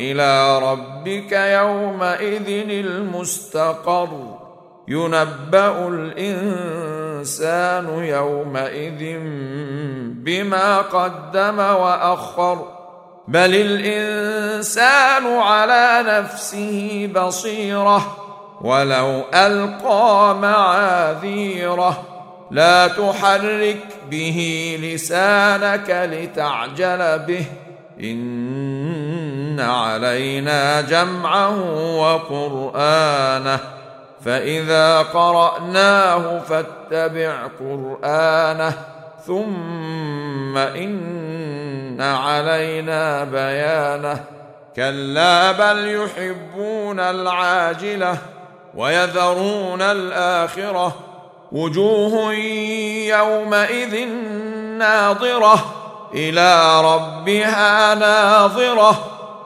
إلى ربك يومئذ المستقر. ينبأ الإنسان يومئذ بما قدم وأخر. بل الإنسان على نفسه بصيرة. ولو ألقى معاذيره. لا تحرك به لسانك لتعجل به. إن علينا جمعه وقرآنه فإذا قرأناه فاتبع قرآنه ثم إن علينا بيانه. كلا بل يحبون العاجلة ويذرون الآخرة. وجوه يومئذ ناظرة إلى ربها ناظرة.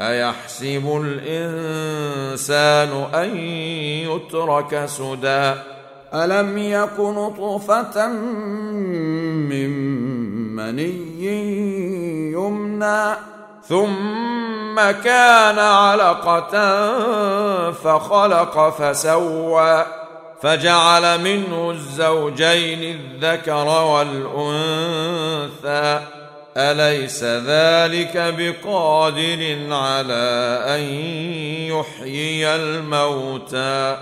أيحسب الإنسان أن يترك سدى؟ ألم يك نطفة من مني يمنى ثم كان علقة فخلق فسوى فجعل منه الزوجين الذكر والأنثى. أليس ذلك بقادر على أن يحيي الموتى؟